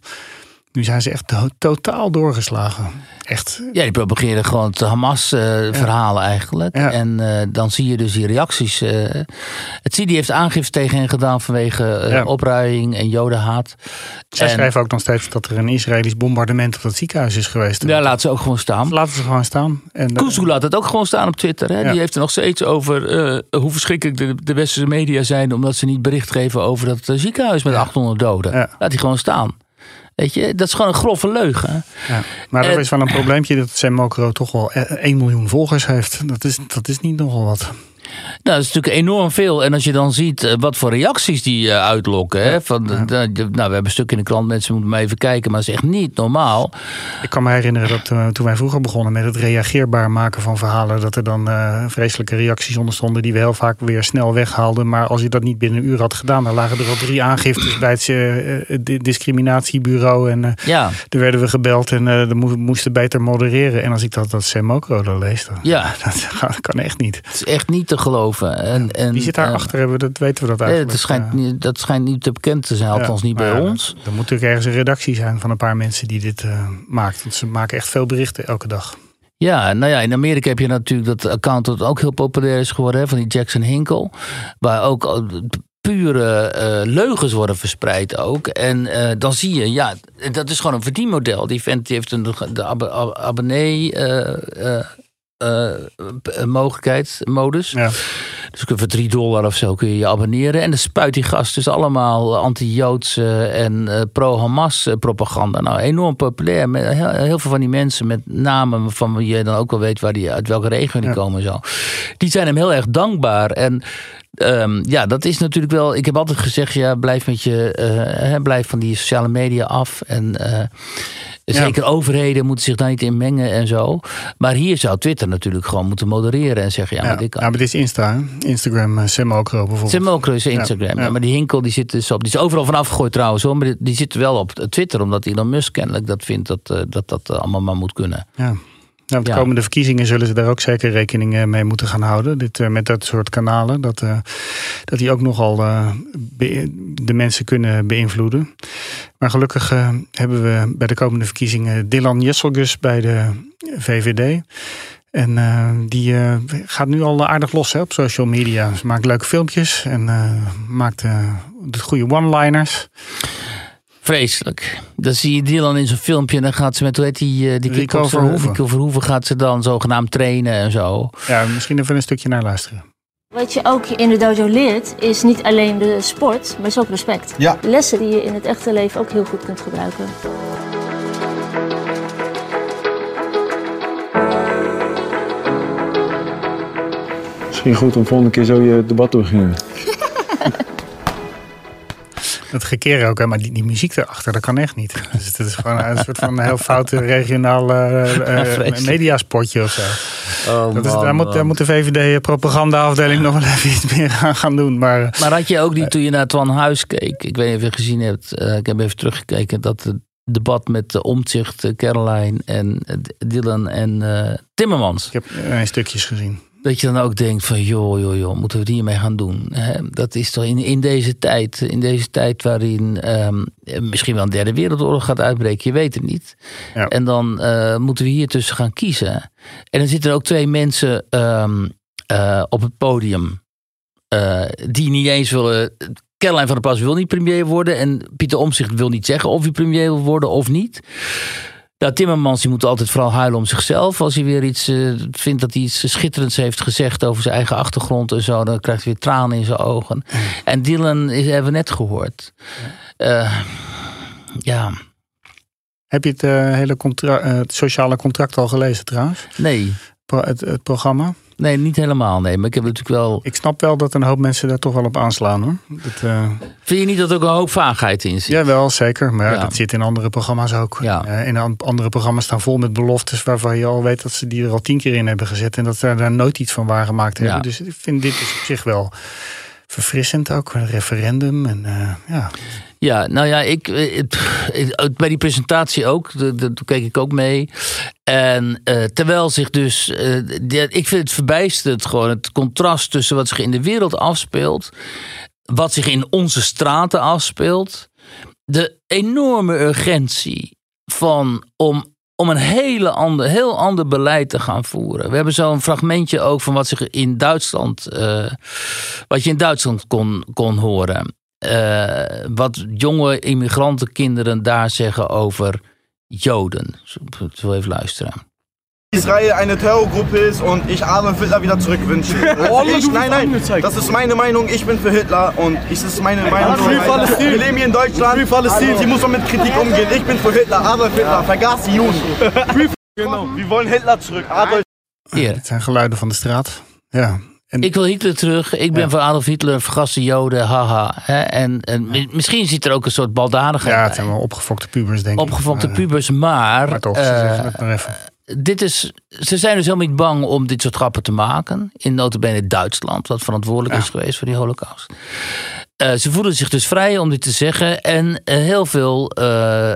Nu zijn ze echt to- totaal doorgeslagen. Echt. Ja, die propageren gewoon het Hamas-verhalen eigenlijk. Ja. En eh, dan zie je dus die reacties. eh. het CIDI heeft aangifte tegen hen gedaan vanwege eh, Ja. opruiing en jodenhaat. Zij En- schrijven ook nog steeds dat er een Israëlisch bombardement op dat ziekenhuis is geweest. Ja, laat ze ook gewoon staan. Laten ze gewoon staan. En, eh, Kuzu laat het ook gewoon staan op Twitter. Hè? Die heeft er nog steeds over eh, hoe verschrikkelijk de, de westerse media zijn... omdat ze niet bericht geven over dat eh, ziekenhuis met 800 doden. Laat die gewoon staan. Weet je, dat is gewoon een grove leugen. ja. Maar er is wel een probleempje dat Semokro toch wel eh, 1 miljoen volgers heeft. Dat is, dat is niet nogal wat. Nou, dat is natuurlijk enorm veel. En als je dan ziet eh, wat voor reacties die eh, uitlokken. Hè, van, nou, we hebben een stuk in de krant, mensen moeten maar even kijken. Maar het is echt niet normaal. Ik kan me herinneren dat eh, toen wij vroeger begonnen met het reageerbaar maken van verhalen, dat er dan vreselijke reacties onder stonden die we heel vaak weer snel weghaalden. Maar als je dat niet binnen een uur had gedaan, dan lagen er al drie aangiftes bij het di- discriminatiebureau. En Ja, toen werden we gebeld en we mo- moesten beter modereren. En als ik dat, dat Semokro dan lees, dan, Ja. dat kan echt niet. het is echt niet te geloven. En, en, Wie zit daar eh, achter? Hebben dat, weten we dat eigenlijk? het schijnt, niet- dat schijnt niet te bekend te zijn, althans niet bij ons. Er moet natuurlijk ergens een redactie zijn van een paar mensen die dit eh maakt. Want ze maken echt veel berichten elke dag. Ja, nou ja, in Amerika heb je natuurlijk dat account dat ook heel populair is geworden, hè, van die Jackson Hinkle. Waar ook eh, pure leugens worden verspreid ook. En dan zie je, ja, dat is gewoon een verdienmodel. Die vent die heeft een de ab- ab- abonnee eh, p- mogelijkheid, modus. Ja. Dus voor 3 dollar of zo kun je je abonneren. En dan spuit die gast dus allemaal anti-Joodse en eh, pro-Hamas eh, propaganda. Nou, enorm populair. Met heel, heel veel van die mensen met namen van wie je dan ook wel weet waar die, uit welke regio die Ja. komen. en Zo. Die zijn hem heel erg dankbaar. En ehm, ja, dat is natuurlijk wel. Ik heb altijd gezegd: ja, blijf met je, eh, blijf van die sociale media af. En eh, zeker overheden moeten zich daar niet in mengen en zo. Maar hier zou Twitter natuurlijk gewoon moeten modereren en zeggen: ja, Ja, maar dit kan. ja, maar dit is Insta. Instagram, uh, Semokro bijvoorbeeld. Ook eens Instagram. Ja. Maar die Hinkel die zit dus op. Die is overal van afgegooid trouwens hoor. Maar die, die zit wel op Twitter. Omdat Elon Musk kennelijk dat vindt dat eh, dat, dat eh, allemaal maar moet kunnen. Ja. Nou, de Ja. komende verkiezingen zullen ze daar ook zeker rekening eh, mee moeten gaan houden. Dit, eh, met dat soort kanalen. Dat, eh, dat die ook nogal de mensen kunnen beïnvloeden. Maar gelukkig hebben we bij de komende verkiezingen Dylan Jesselgus bij de VVD. En die gaat nu al aardig los hè, op social media. Ze maakt leuke filmpjes en maakt de goede one-liners. Vreselijk. Dan zie je Dylan in zo'n filmpje. En dan gaat ze met, hoe heet die, eh, die Rico? Verhoeven. Rico Verhoeven gaat ze dan zogenaamd trainen en zo. Ja, misschien even een stukje naar luisteren. Wat je ook in de dojo leert, is niet alleen de sport, maar is ook respect. Ja. Lessen die je in het echte leven ook heel goed kunt gebruiken. Misschien goed om volgende keer zo je debat doorgingen. Dat gekeer ook, hè, maar die, die muziek erachter, dat kan echt niet. Dus het is gewoon een soort van heel foute regionaal eh, eh, vreselijk. mediaspotje of zo. Oh, Dat is, daar, moet, daar moet de VVD-propagandaafdeling nog wel even iets meer aan gaan doen. Maar eh, Maar had je ook niet toen je naar Twan Huis keek? Ik weet niet of je gezien hebt. eh, ik heb even teruggekeken. Dat het debat met de Omtzigt, eh, Caroline en eh, Dylan en eh, Timmermans. ik heb eh, stukjes gezien. Dat je dan ook denkt van joh, joh, joh, moeten we het hiermee gaan doen? Dat is toch in, in deze tijd, in deze tijd waarin ehm, misschien wel een derde wereldoorlog gaat uitbreken, je weet het niet. Ja. En dan eh, moeten we hier tussen gaan kiezen. En dan zitten er ook twee mensen ehm, eh, op het podium eh, die niet eens willen. Caroline van der Plas wil niet premier worden en Pieter Omtzigt wil niet zeggen of hij premier wil worden of niet. Nou, Timmermans die moet altijd vooral huilen om zichzelf. Als hij weer iets eh, vindt dat hij iets schitterends heeft gezegd over zijn eigen achtergrond en zo, dan krijgt hij weer tranen in zijn ogen. En Dylan is, hebben we net gehoord. Eh, ja, Heb je het, eh, hele contra- het sociale contract al gelezen trouwens? nee. Pro- het, het programma? Nee, niet helemaal. Nee, maar ik heb natuurlijk wel. Ik snap wel dat een hoop mensen daar toch wel op aanslaan hoor. Dat, uh... Vind je niet dat er ook een hoop vaagheid in zit? Jawel, zeker. Maar ja. dat zit in andere programma's ook. Ja. Uh, in andere programma's staan vol met beloftes waarvan je al weet dat ze die er al tien keer in hebben gezet. En dat ze daar nooit iets van waargemaakt hebben. Dus ik vind dit is op zich wel verfrissend ook. Een referendum en uh, ja. Ja, nou ja, ik, bij die presentatie ook, daar keek ik ook mee. En uh, terwijl zich dus, uh, ik vind het verbijsterend gewoon, het contrast tussen wat zich in de wereld afspeelt, wat zich in onze straten afspeelt, de enorme urgentie van om om een hele ander, heel ander beleid te gaan voeren. We hebben zo'n fragmentje ook van wat zich in Duitsland, wat je in Duitsland kon, kon horen. Uh, wat jonge immigrantenkinderen daar zeggen over Joden. Zo even luisteren. Israel eine Terrorgruppe ist und ich Adolf Hitler wieder zurückwünsche. Also ich, nein, nein, das ist meine Meinung, ich bin für Hitler und es ist meine Meinung. Wir leben hier in Deutschland, hier muss man mit Kritik umgehen. Ich bin für Hitler, Adolf Hitler, vergaß die Juden. Genau. Wir wollen Hitler zurück, Adolf Ja, dit zijn geluiden van de straat. Ja, En... Ik wil Hitler terug. Ik ben ja. voor Adolf Hitler, vergaste Joden, haha. En, en ja. misschien zit er ook een soort baldadigheid Ja, het zijn wel opgefokte pubers, denk ik. Opgefokte pubers, maar... Maar toch, ze zeggen het maar even dit is, ze zijn dus helemaal niet bang om dit soort grappen te maken. In notabene Duitsland, wat verantwoordelijk ja. is geweest voor die holocaust. Uh, ze voelen zich dus vrij om dit te zeggen. En uh, heel veel, uh,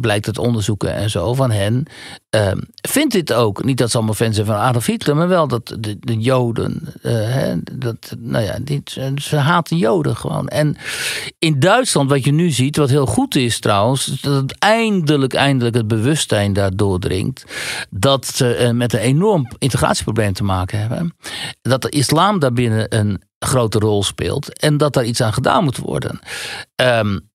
blijkt uit onderzoeken en zo van hen, ehm, vindt dit ook. Niet dat ze allemaal fans zijn van Adolf Hitler, maar wel dat de, de Joden, hè, dat, nou ja, dit, ze haten Joden gewoon. En in Duitsland, wat je nu ziet, wat heel goed is trouwens, dat eindelijk, eindelijk het bewustzijn daar doordringt. Dat ze met een enorm integratieprobleem te maken hebben. Dat de islam daarbinnen een grote rol speelt. En dat daar iets aan gedaan moet worden. Um,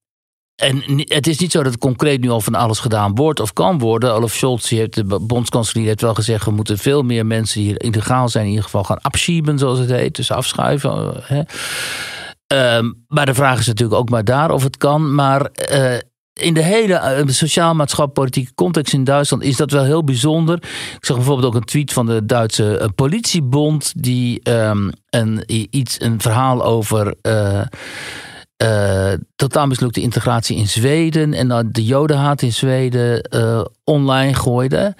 en het is niet zo dat het concreet nu al van alles gedaan wordt of kan worden. Olaf Scholz, heeft, de bondskanselier, wel gezegd... we moeten veel meer mensen die hier illegaal zijn... in ieder geval gaan abschieben, zoals het heet. Dus afschuiven. Hè. Um, maar de vraag is natuurlijk ook maar daar of het kan. Maar uh, in de hele sociaal-maatschappelijk-politieke context in Duitsland is dat wel heel bijzonder. Ik zag bijvoorbeeld ook een tweet van de Duitse politiebond, die um, een, iets, een verhaal over. Uh, totaal mislukte integratie in Zweden en dan de jodenhaat in Zweden online gooide.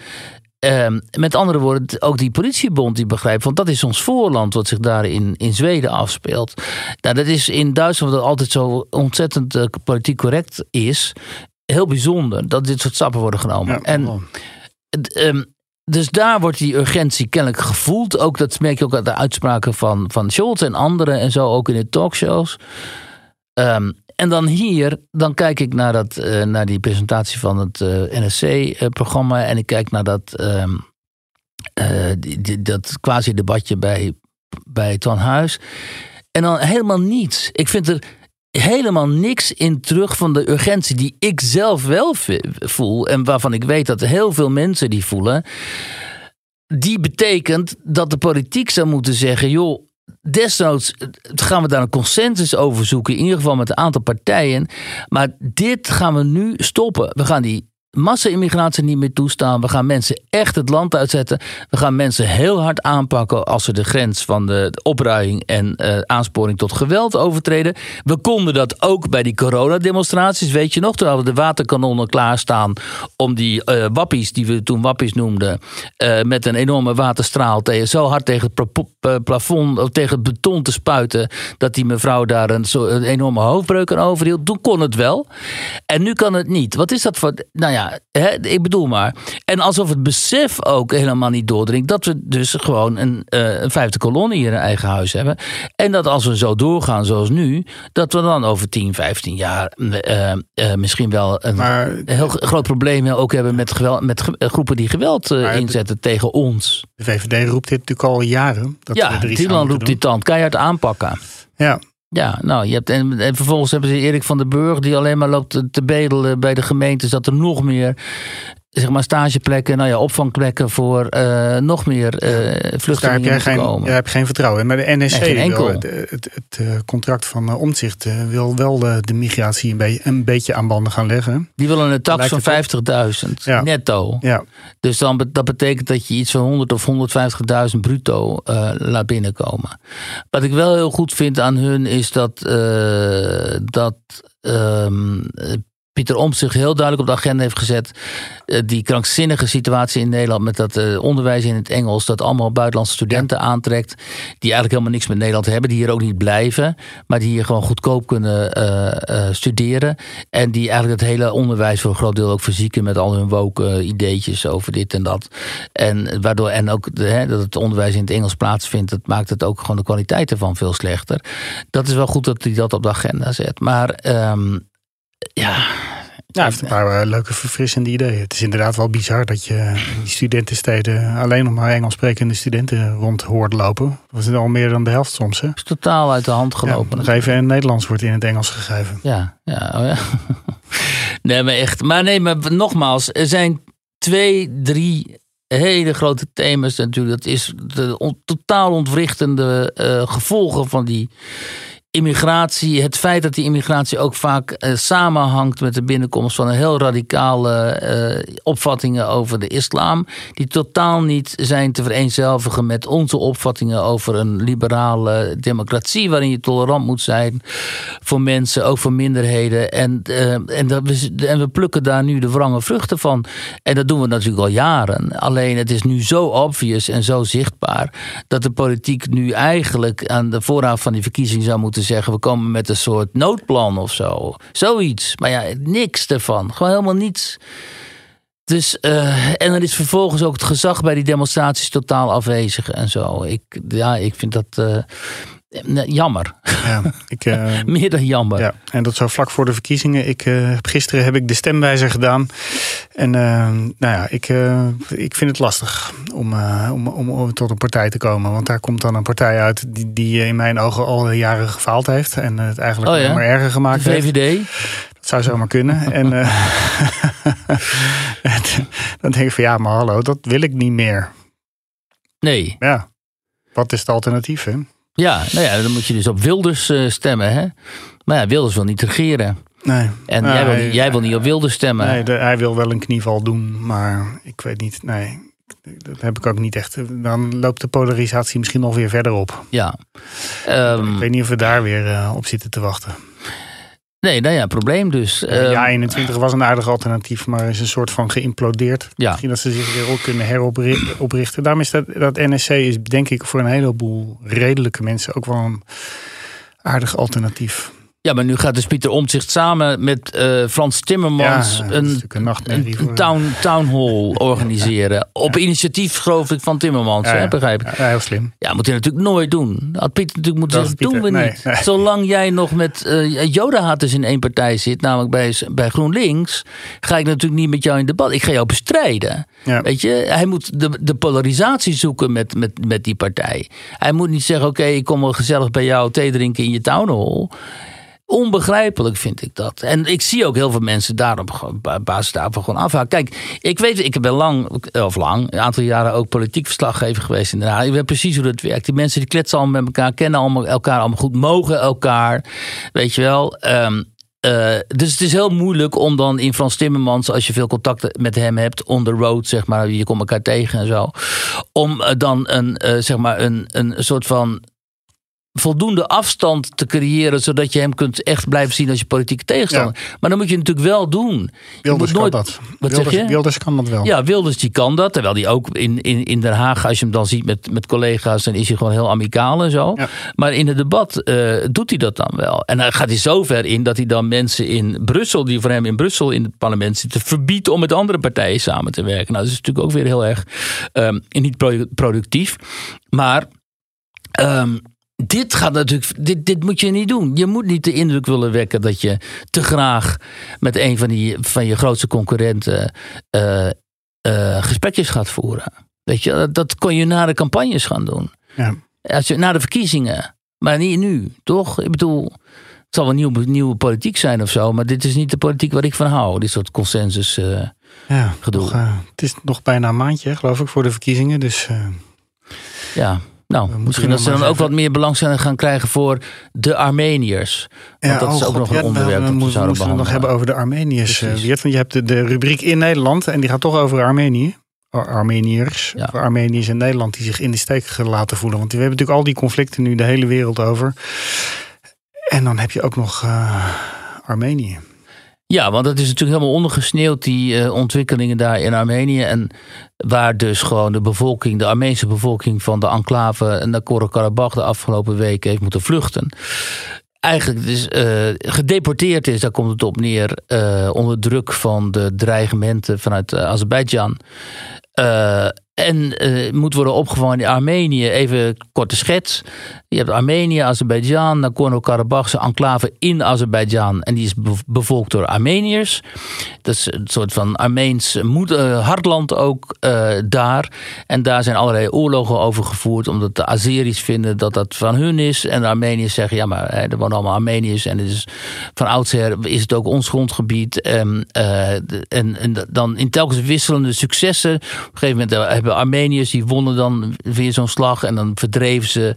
Um, met andere woorden, ook die politiebond die begrijpt, want dat is ons voorland wat zich daar in, in Zweden afspeelt. Nou, dat is in Duitsland wat altijd zo ontzettend uh, politiek correct is, heel bijzonder dat dit soort stappen worden genomen. Ja, en um, dus daar wordt die urgentie kennelijk gevoeld. Ook dat merk je ook uit de uitspraken van, van Scholz en anderen en zo, ook in de talkshows. Um, en dan hier, dan kijk ik naar, dat, uh, naar die presentatie van het uh, NSC-programma. En ik kijk naar dat, uh, dat quasi-debatje bij, bij Ton Huis. En dan helemaal niets. Ik vind er helemaal niks in terug van de urgentie die ik zelf wel voel. En waarvan ik weet dat heel veel mensen die voelen. Die betekent dat de politiek zou moeten zeggen: joh desnoods gaan we daar een consensus over zoeken. In ieder geval met een aantal partijen. Maar dit gaan we nu stoppen. We gaan die massa-immigratie niet meer toestaan. We gaan mensen echt het land uitzetten. We gaan mensen heel hard aanpakken als ze de grens van de opruiing en uh, aansporing tot geweld overtreden. We konden dat ook bij die coronademonstraties, weet je nog, terwijl we de waterkanonnen klaarstaan om die uh, wappies, die we toen wappies noemden, uh, met een enorme waterstraal tegen, zo hard tegen het plafond of tegen het beton te spuiten dat die mevrouw daar een, zo, een enorme hoofdbreuk aan overhield. Toen kon het wel. En nu kan het niet. Wat is dat voor. Nou ja, hè, ik bedoel maar. En alsof het besef ook helemaal niet doordringt dat we dus gewoon een, uh, een vijfde kolonie hier in eigen huis hebben. En dat als we zo doorgaan zoals nu, dat we dan over 10, 15 jaar uh, uh, misschien wel een maar, heel groot probleem ook hebben met, geweld, met groepen die geweld inzetten tegen ons. De VVD roept dit natuurlijk al jaren. Dat ja, Nederland roept dit dan keihard aanpakken. Ja, ja, nou, je hebt, en, en, vervolgens hebben ze Erik van den Burg, die alleen maar loopt te bedelen bij de gemeentes dat er nog meer zeg maar stageplekken, nou ja, opvangplekken voor uh, nog meer uh, vluchtelingen daar heb geen, komen. Daar heb je geen vertrouwen in. Maar de NSC, Nee, wil, het, het, het, eh, contract van uh, Omtzigt uh, wil wel de, migratie een, be een beetje aan banden gaan leggen. Die willen een tax van het 50.000 Ja. netto. Ja, Dus dan, dat betekent dat je iets van 100 of 150.000 bruto eh, laat binnenkomen. Wat ik wel heel goed vind aan hun is dat, eh, dat ehm, eh, Pieter Omtzigt heel duidelijk op de agenda heeft gezet. eh, die krankzinnige situatie in Nederland met dat eh, onderwijs in het Engels. Dat allemaal buitenlandse studenten aantrekt. Die eigenlijk helemaal niks met Nederland hebben. Die hier ook niet blijven. Maar die hier gewoon goedkoop kunnen eh, studeren. En die eigenlijk het hele onderwijs voor een groot deel ook verzieken. Met al hun woke eh, ideetjes over dit en dat. En waardoor en ook de, hè, dat het onderwijs in het Engels plaatsvindt. Dat maakt het ook gewoon de kwaliteit ervan veel slechter. Dat is wel goed dat hij dat op de agenda zet. Maar ehm, ja, ja hij heeft een paar eh, leuke verfrissende ideeën. Het is inderdaad wel bizar dat je in die studentensteden alleen nog maar Engels sprekende studenten rond hoort lopen. Dat is al meer dan de helft soms. Hè? is totaal uit de hand gelopen. Ja, het Nederlands wordt in het Engels gegeven. Ja, ja, oh ja. Nee, maar echt. Maar nee, maar nogmaals, er zijn twee, drie hele grote thema's natuurlijk. Dat is de on- totaal ontwrichtende eh, gevolgen van die immigratie. Het feit dat die immigratie ook vaak eh, samenhangt met de binnenkomst van een heel radicale eh, opvattingen over de islam. Die totaal niet zijn te vereenzelvigen met onze opvattingen over een liberale democratie. Waarin je tolerant moet zijn voor mensen, ook voor minderheden. En, eh, en, dat we, en we plukken daar nu de wrange vruchten van. En dat doen we natuurlijk al jaren. Alleen het is nu zo obvious en zo zichtbaar. dat de politiek nu eigenlijk aan de voorraad van die verkiezing zou moeten zeggen: we komen met een soort noodplan of zo. Zoiets. Maar ja, niks ervan. Gewoon helemaal niets. Dus, eh, en dan is vervolgens ook het gezag bij die demonstraties totaal afwezig en zo. Ik, ja, ik vind dat eh, jammer. Ja, ik, eh, Meer dan jammer. Ja, en dat zo vlak voor de verkiezingen. Ik, eh, gisteren heb ik de stemwijzer gedaan. En eh, nou ja, ik, ik vind het lastig om, om, om, om tot een partij te komen. Want daar komt dan een partij uit die, die in mijn ogen al jaren gefaald heeft. En het eigenlijk Oh ja? maar erger De gemaakt heeft. VVD. Dat zou zomaar kunnen. en en dan denk ik van ja, maar hallo, dat wil ik niet meer. Nee. Ja, wat is het alternatief hè? Ja, nou ja, dan moet je dus op Wilders eh, stemmen, hè? Maar ja, Wilders wil niet regeren. Nee. En jij, wil niet, jij wil niet op Wilders stemmen. Nee, de- hij wil wel een knieval doen, maar ik weet niet. Nee, dat heb ik ook niet echt. Dan loopt de polarisatie misschien nog weer verder op. Ja. Ehm, ik weet niet of we daar weer eh, op zitten te wachten. Nee, nou ja, probleem dus. Ehm, ja, 21 was een aardig alternatief, maar is een soort van geïmplodeerd. Ja. Misschien dat ze zich weer ook kunnen heroprichten. Daarom is dat, dat NSC is denk ik voor een heleboel redelijke mensen ook wel een aardig alternatief. Ja, maar nu gaat dus Pieter Omtzigt samen met eh, Frans Timmermans Ja, een, een town, town hall organiseren. Op initiatief, geloof ik, van Timmermans, hè, begrijp ik. Ja, heel slim. Ja, moet hij natuurlijk nooit doen. Had Pieter natuurlijk moeten zeggen, doen we niet. Nee. Zolang jij nog met eh Joda-haters in één partij zit, namelijk bij, bij GroenLinks, ga ik natuurlijk niet met jou in debat. Ik ga jou bestrijden. Weet je, hij moet de, de polarisatie zoeken met, met, met die partij. Hij moet niet zeggen, oké, ik kom wel gezellig bij jou thee drinken in je town hall. Onbegrijpelijk vind ik dat. En ik zie ook heel veel mensen daarop, basis daarvan gewoon afhaken. Kijk, ik weet, ik ben lang, of lang, een aantal jaren ook politiek verslaggever geweest in Den Haag. Ik weet precies hoe dat werkt. Die mensen die kletsen allemaal met elkaar, kennen allemaal, elkaar allemaal goed, mogen elkaar. Weet je wel. Ehm, eh, dus het is heel moeilijk om dan in Frans Timmermans, als je veel contact met hem hebt, on the road, zeg maar, je komt elkaar tegen en zo, om eh, dan een, eh, zeg maar, een, een soort van voldoende afstand te creëren, zodat je hem kunt echt blijven zien als je politieke tegenstander. Maar dan moet je natuurlijk wel doen. Wilders nooit, kan dat. Wat Wilders, zeg je? Wilders kan dat wel. Ja, Wilders die kan dat. Terwijl die ook in, in, in Den Haag, als je hem dan ziet met, met collega's, dan is hij gewoon heel amicaal en zo. Maar in het debat eh, doet hij dat dan wel. En dan gaat hij zo ver in dat hij dan mensen in Brussel, die voor hem in Brussel in het parlement zitten, verbiedt om met andere partijen samen te werken. Nou, dat is natuurlijk ook weer heel erg ehm, niet pro- productief. Maar. ehm, dit gaat natuurlijk, dit, dit moet je niet doen. Je moet niet de indruk willen wekken dat je te graag met een van, die, van je grootste concurrenten eh, eh, gesprekjes gaat voeren. Weet je, dat, dat kon je na de campagnes gaan doen. Ja. Als je, na de verkiezingen. Maar niet nu, toch? Ik bedoel, het zal wel nieuwe, nieuwe politiek zijn of zo, maar dit is niet de politiek waar ik van hou. Dit soort consensus uh, ja, gedoe. Nog, het is nog bijna een maandje, geloof ik, voor de verkiezingen. Dus ja. Nou, misschien dat ze dan ook wat meer belangstelling gaan krijgen voor de Armeniërs. Want ja, dat is oh ook God, nog een ja, onderwerp we dat we zouden het nog behandelen. hebben over de Armeniërs. uh, Wiert, want je hebt de, de rubriek in Nederland en die gaat toch over Armenië. Ar- Armeniërs, Ja. of Armeniërs in Nederland die zich in de steek gelaten voelen. Want we hebben natuurlijk al die conflicten nu de hele wereld over. En dan heb je ook nog eh, Armenië. Ja, want dat is natuurlijk helemaal ondergesneeuwd, die eh, ontwikkelingen daar in Armenië. En waar dus gewoon de bevolking, de Armeense bevolking van de enclave Nagorno-Karabakh de afgelopen weken heeft moeten vluchten. Eigenlijk dus eh, gedeporteerd is, daar komt het op neer, eh, onder druk van de dreigementen vanuit Azerbeidzjan. En moet worden opgevangen in Armenië. Even korte schets. Je hebt Armenië, Azerbeidzjan, Nagorno-Karabachse enclave in Azerbeidzjan. En die is bev- bevolkt door Armeniërs. Dat is een soort van Armeens eh, hartland ook eh, daar. En daar zijn allerlei oorlogen over gevoerd. Omdat de Azeris vinden dat dat van hun is. En de Armeniërs zeggen, ja maar er wonen allemaal Armeniërs. En het is, van oudsher is het ook ons grondgebied. En, eh, en, dan in telkens wisselende successen. Op een gegeven moment hebben Armeniërs, die wonnen dan weer zo'n slag. En dan verdreven ze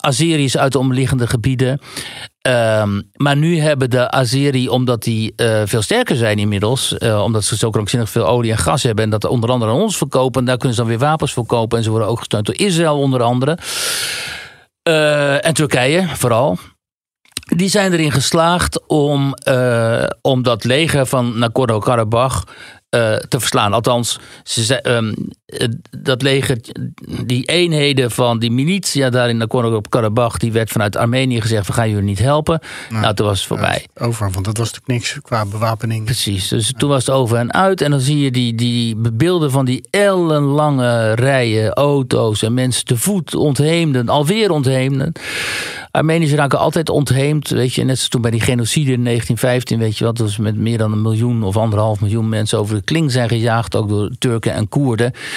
Azeriërs uit de omliggende gebieden. Ehm, maar nu hebben de Azeri, omdat die eh, veel sterker zijn inmiddels, eh, omdat ze zo krankzinnig veel olie en gas hebben en dat onder andere aan ons verkopen, en daar kunnen ze dan weer wapens verkopen en ze worden ook gesteund door Israël onder andere. Eh, en Turkije vooral. Die zijn erin geslaagd om, om dat leger van Nagorno-Karabakh eh, te verslaan. Althans, ze eh, dat leger, die eenheden van die militia daar in Nagorno-Karabakh, die werd vanuit Armenië gezegd: we gaan jullie niet helpen. Nou, toen was het voorbij. Over, want dat was natuurlijk niks qua bewapening. Precies, dus toen was het over en uit. En dan zie je die, die beelden van die ellenlange rijen auto's en mensen te voet ontheemden, alweer ontheemden. Armeniërs raken altijd ontheemd, weet je. Net zoals toen bij die genocide in 1915, weet je wat. Dus met meer dan een miljoen of anderhalf miljoen mensen over de kling zijn gejaagd. Ook door Turken en Koerden.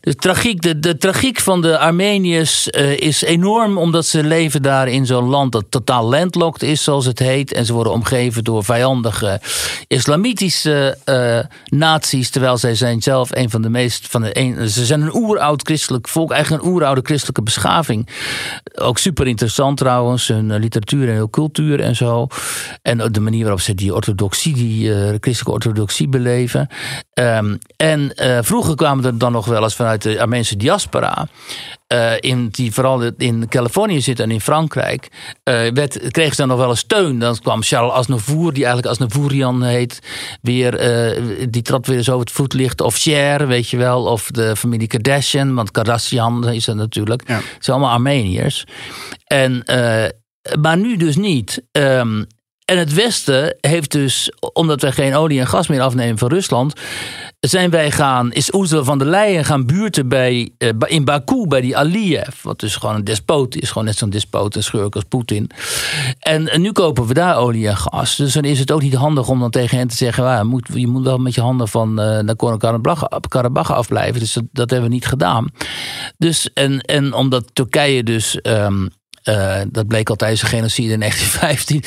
De tragiek, de, de tragiek van de Armeniërs eh, is enorm, omdat ze leven daar in zo'n land dat totaal landlocked is, zoals het heet. En ze worden omgeven door vijandige islamitische eh naties, terwijl zij zijn zelf een van de meest van de een, ze zijn een oeroud christelijk volk, eigenlijk een oeroude christelijke beschaving. Ook super interessant trouwens, hun eh, literatuur en hun cultuur en zo. En de manier waarop ze die orthodoxie, die christelijke orthodoxie beleven. Ehm, en vroeger kwamen er dan nog wel eens vanuit de Armeense diaspora. eh, in, die vooral in Californië zit en in Frankrijk. eh werd, kreeg ze dan nog wel eens steun. Dan kwam Charles Aznavour, die eigenlijk Aznavourian heet. Weer, eh, die trad weer over het voetlicht. Of Cher, weet je wel. Of de familie Kardashian. Want Kardashian is dat natuurlijk. Het zijn allemaal Armeniërs. En, maar nu dus niet. Ehm, en het Westen heeft dus, omdat wij geen olie en gas meer afnemen van Rusland, zijn wij gaan, is Ursula van der Leyen gaan buurten bij, eh, in Baku bij die Aliyev. Wat dus gewoon een despoot is, gewoon net zo'n despoot en schurk als Poetin. En, en nu kopen we daar olie en gas. Dus dan is het ook niet handig om dan tegen hen te zeggen, "Ja, je, moet, je moet wel met je handen van uh, Nagorno-Karabakh afblijven. Dus dat, dat hebben we niet gedaan. Dus, en, en omdat Turkije dus. Um, uh, dat bleek al tijdens de genocide in 1915.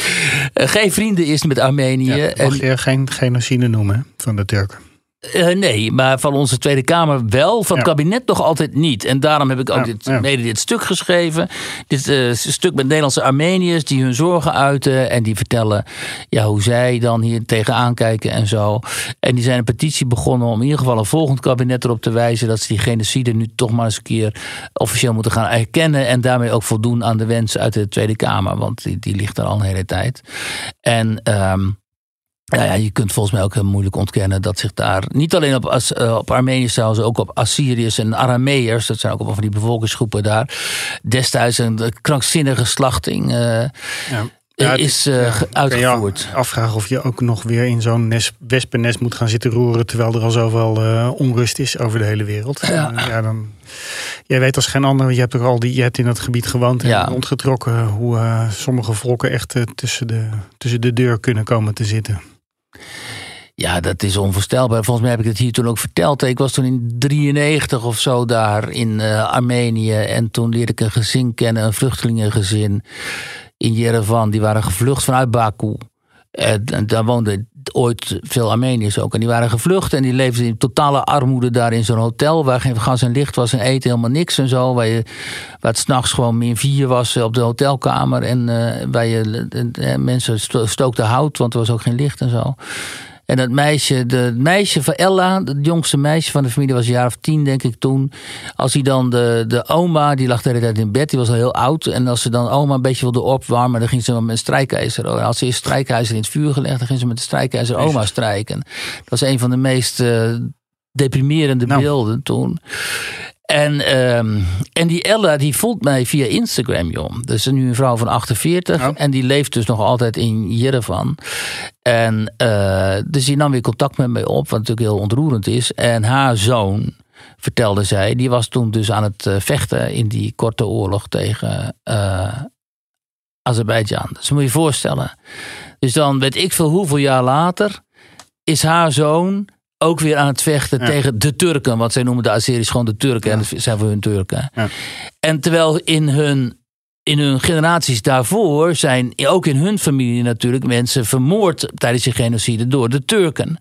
Uh, geen vrienden is met Armenië. Ja, mag je geen genocide noemen van de Turken? Uh, nee, maar van onze Tweede Kamer wel. Van het ja. kabinet nog altijd niet. En daarom heb ik ook ja, dit, ja. mede dit stuk geschreven. Dit uh, stuk met Nederlandse Armeniërs die hun zorgen uiten. En die vertellen ja, hoe zij dan hier tegenaan kijken en zo. En die zijn een petitie begonnen om in ieder geval een volgend kabinet erop te wijzen. dat ze die genocide nu toch maar eens een keer officieel moeten gaan erkennen. En daarmee ook voldoen aan de wens uit de Tweede Kamer. Want die, die ligt er al een hele tijd. En. Um, nou ja, je kunt volgens mij ook heel moeilijk ontkennen dat zich daar niet alleen op, As, uh, op Armeniërs trouwens, ook op Assyriërs en Arameërs, dat zijn ook van die bevolkingsgroepen daar, destijds een krankzinnige slachting. Uh, ja. Ja, is uh, ja, uitgevoerd. Afvragen of je ook nog weer in zo'n wespennest moet gaan zitten roeren. terwijl er al zoveel onrust is over de hele wereld. Ja. Dan, jij weet als geen ander, je hebt ook al die, je hebt in dat gebied gewoond en ja. rondgetrokken. hoe uh, sommige volken echt tussen, de, tussen de deur kunnen komen te zitten. Ja, dat is onvoorstelbaar. Volgens mij heb ik het hier toen ook verteld. Ik was toen in 93 of zo daar in uh, Armenië. En toen leerde ik een gezin kennen, een vluchtelingengezin in Yerevan. Die waren gevlucht vanuit Baku. En, en daar woonden ooit veel Armeniërs ook. En die waren gevlucht en die leefden in totale armoede daar in zo'n hotel. Waar geen gas en licht was en eten helemaal niks en zo. Waar, je, waar het s'nachts gewoon min vier was op de hotelkamer. En uh, waar je uh, mensen stookten hout, want er was ook geen licht en zo. En dat meisje, de meisje van Ella, het jongste meisje van de familie, was een jaar of tien, denk ik toen. Als hij dan de, de oma, die lag de hele tijd in bed, die was al heel oud. En als ze dan oma een beetje wilde opwarmen, dan ging ze met een strijkijzer. En als ze eerst strijkijzer in het vuur gelegd, dan ging ze met de strijkijzer oma strijken. Dat was een van de meest uh, deprimerende nou. beelden toen. En, um, en die Ella, die volgt mij via Instagram, joh. Dat is nu een vrouw van 48. Oh. En die leeft dus nog altijd in Jerevan. En uh, dus die nam weer contact met mij op, wat natuurlijk heel ontroerend is. En haar zoon, vertelde zij, die was toen dus aan het vechten in die korte oorlog tegen uh, Azerbeidzjan. Dus moet je je voorstellen. Dus dan weet ik veel hoeveel jaar later is haar zoon ook weer aan het vechten tegen de Turken. Want zij noemen de Azeris gewoon de Turken. En dat zijn voor hun Turken. Ja. En terwijl in hun, in hun generaties daarvoor zijn ook in hun familie natuurlijk mensen vermoord tijdens de genocide door de Turken.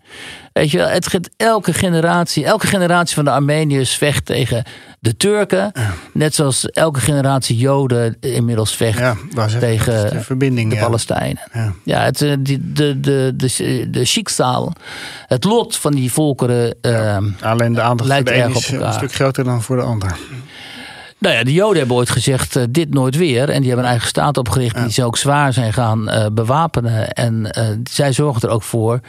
Weet je, het gaat elke generatie, elke generatie van de Armeniërs vecht tegen de Turken. Net zoals elke generatie Joden inmiddels vecht ja, tegen de, verbinding, de ja. Palestijnen. Ja, het, de, de, de, de, de schiksal, het lot van die volkeren. Uh, Alleen de aandacht voor de een is een stuk groter dan voor de ander. Nou ja, de Joden hebben ooit gezegd: uh, dit nooit weer. En die hebben een eigen staat opgericht. Die ze ook zwaar zijn gaan uh, bewapenen. En uh, zij zorgen er ook voor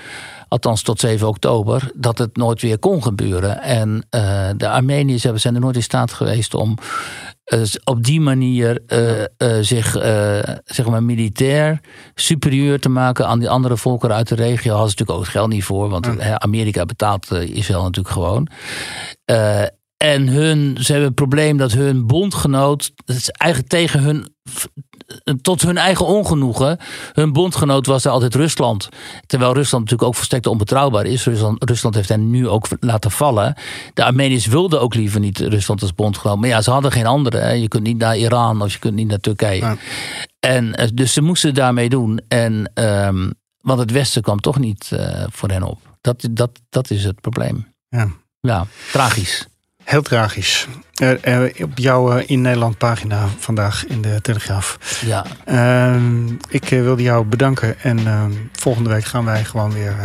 althans tot 7 oktober, dat het nooit weer kon gebeuren. En de Armeniërs hebben, zijn er nooit in staat geweest om op die manier zich zeg maar militair superieur te maken aan die andere volkeren uit de regio. Hadden ze natuurlijk ook het geld niet voor, want Amerika betaalt Israël natuurlijk gewoon. En hun, ze hebben het probleem dat hun bondgenoot, dat is eigenlijk tegen hun, tot hun eigen ongenoegen, hun bondgenoot was daar altijd Rusland. Terwijl Rusland natuurlijk ook volstrekt onbetrouwbaar is. Rusland, Rusland heeft hen nu ook laten vallen. De Armeniërs wilden ook liever niet Rusland als bondgenoot. Maar ja, ze hadden geen andere. Hè. Je kunt niet naar Iran of je kunt niet naar Turkije. En, eh, dus ze moesten daarmee doen. En, um, want het Westen kwam toch niet uh, voor hen op. Dat, dat, dat is het probleem. Ja. Ja, tragisch. Heel tragisch. Uh, op jouw uh, in Nederland pagina vandaag in de Telegraaf. Ja. Ehm, ik wilde jou bedanken en ehm, volgende week gaan wij gewoon weer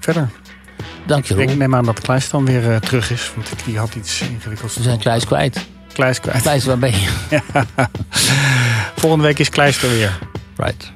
verder. Dank je wel. Ik neem aan dat Kleis dan weer terug is, want die had iets ingewikkelds. We zijn Kleis kwijt. Kleis kwijt. Kleis, waar ben je? Volgende week is Kleis er weer. Right.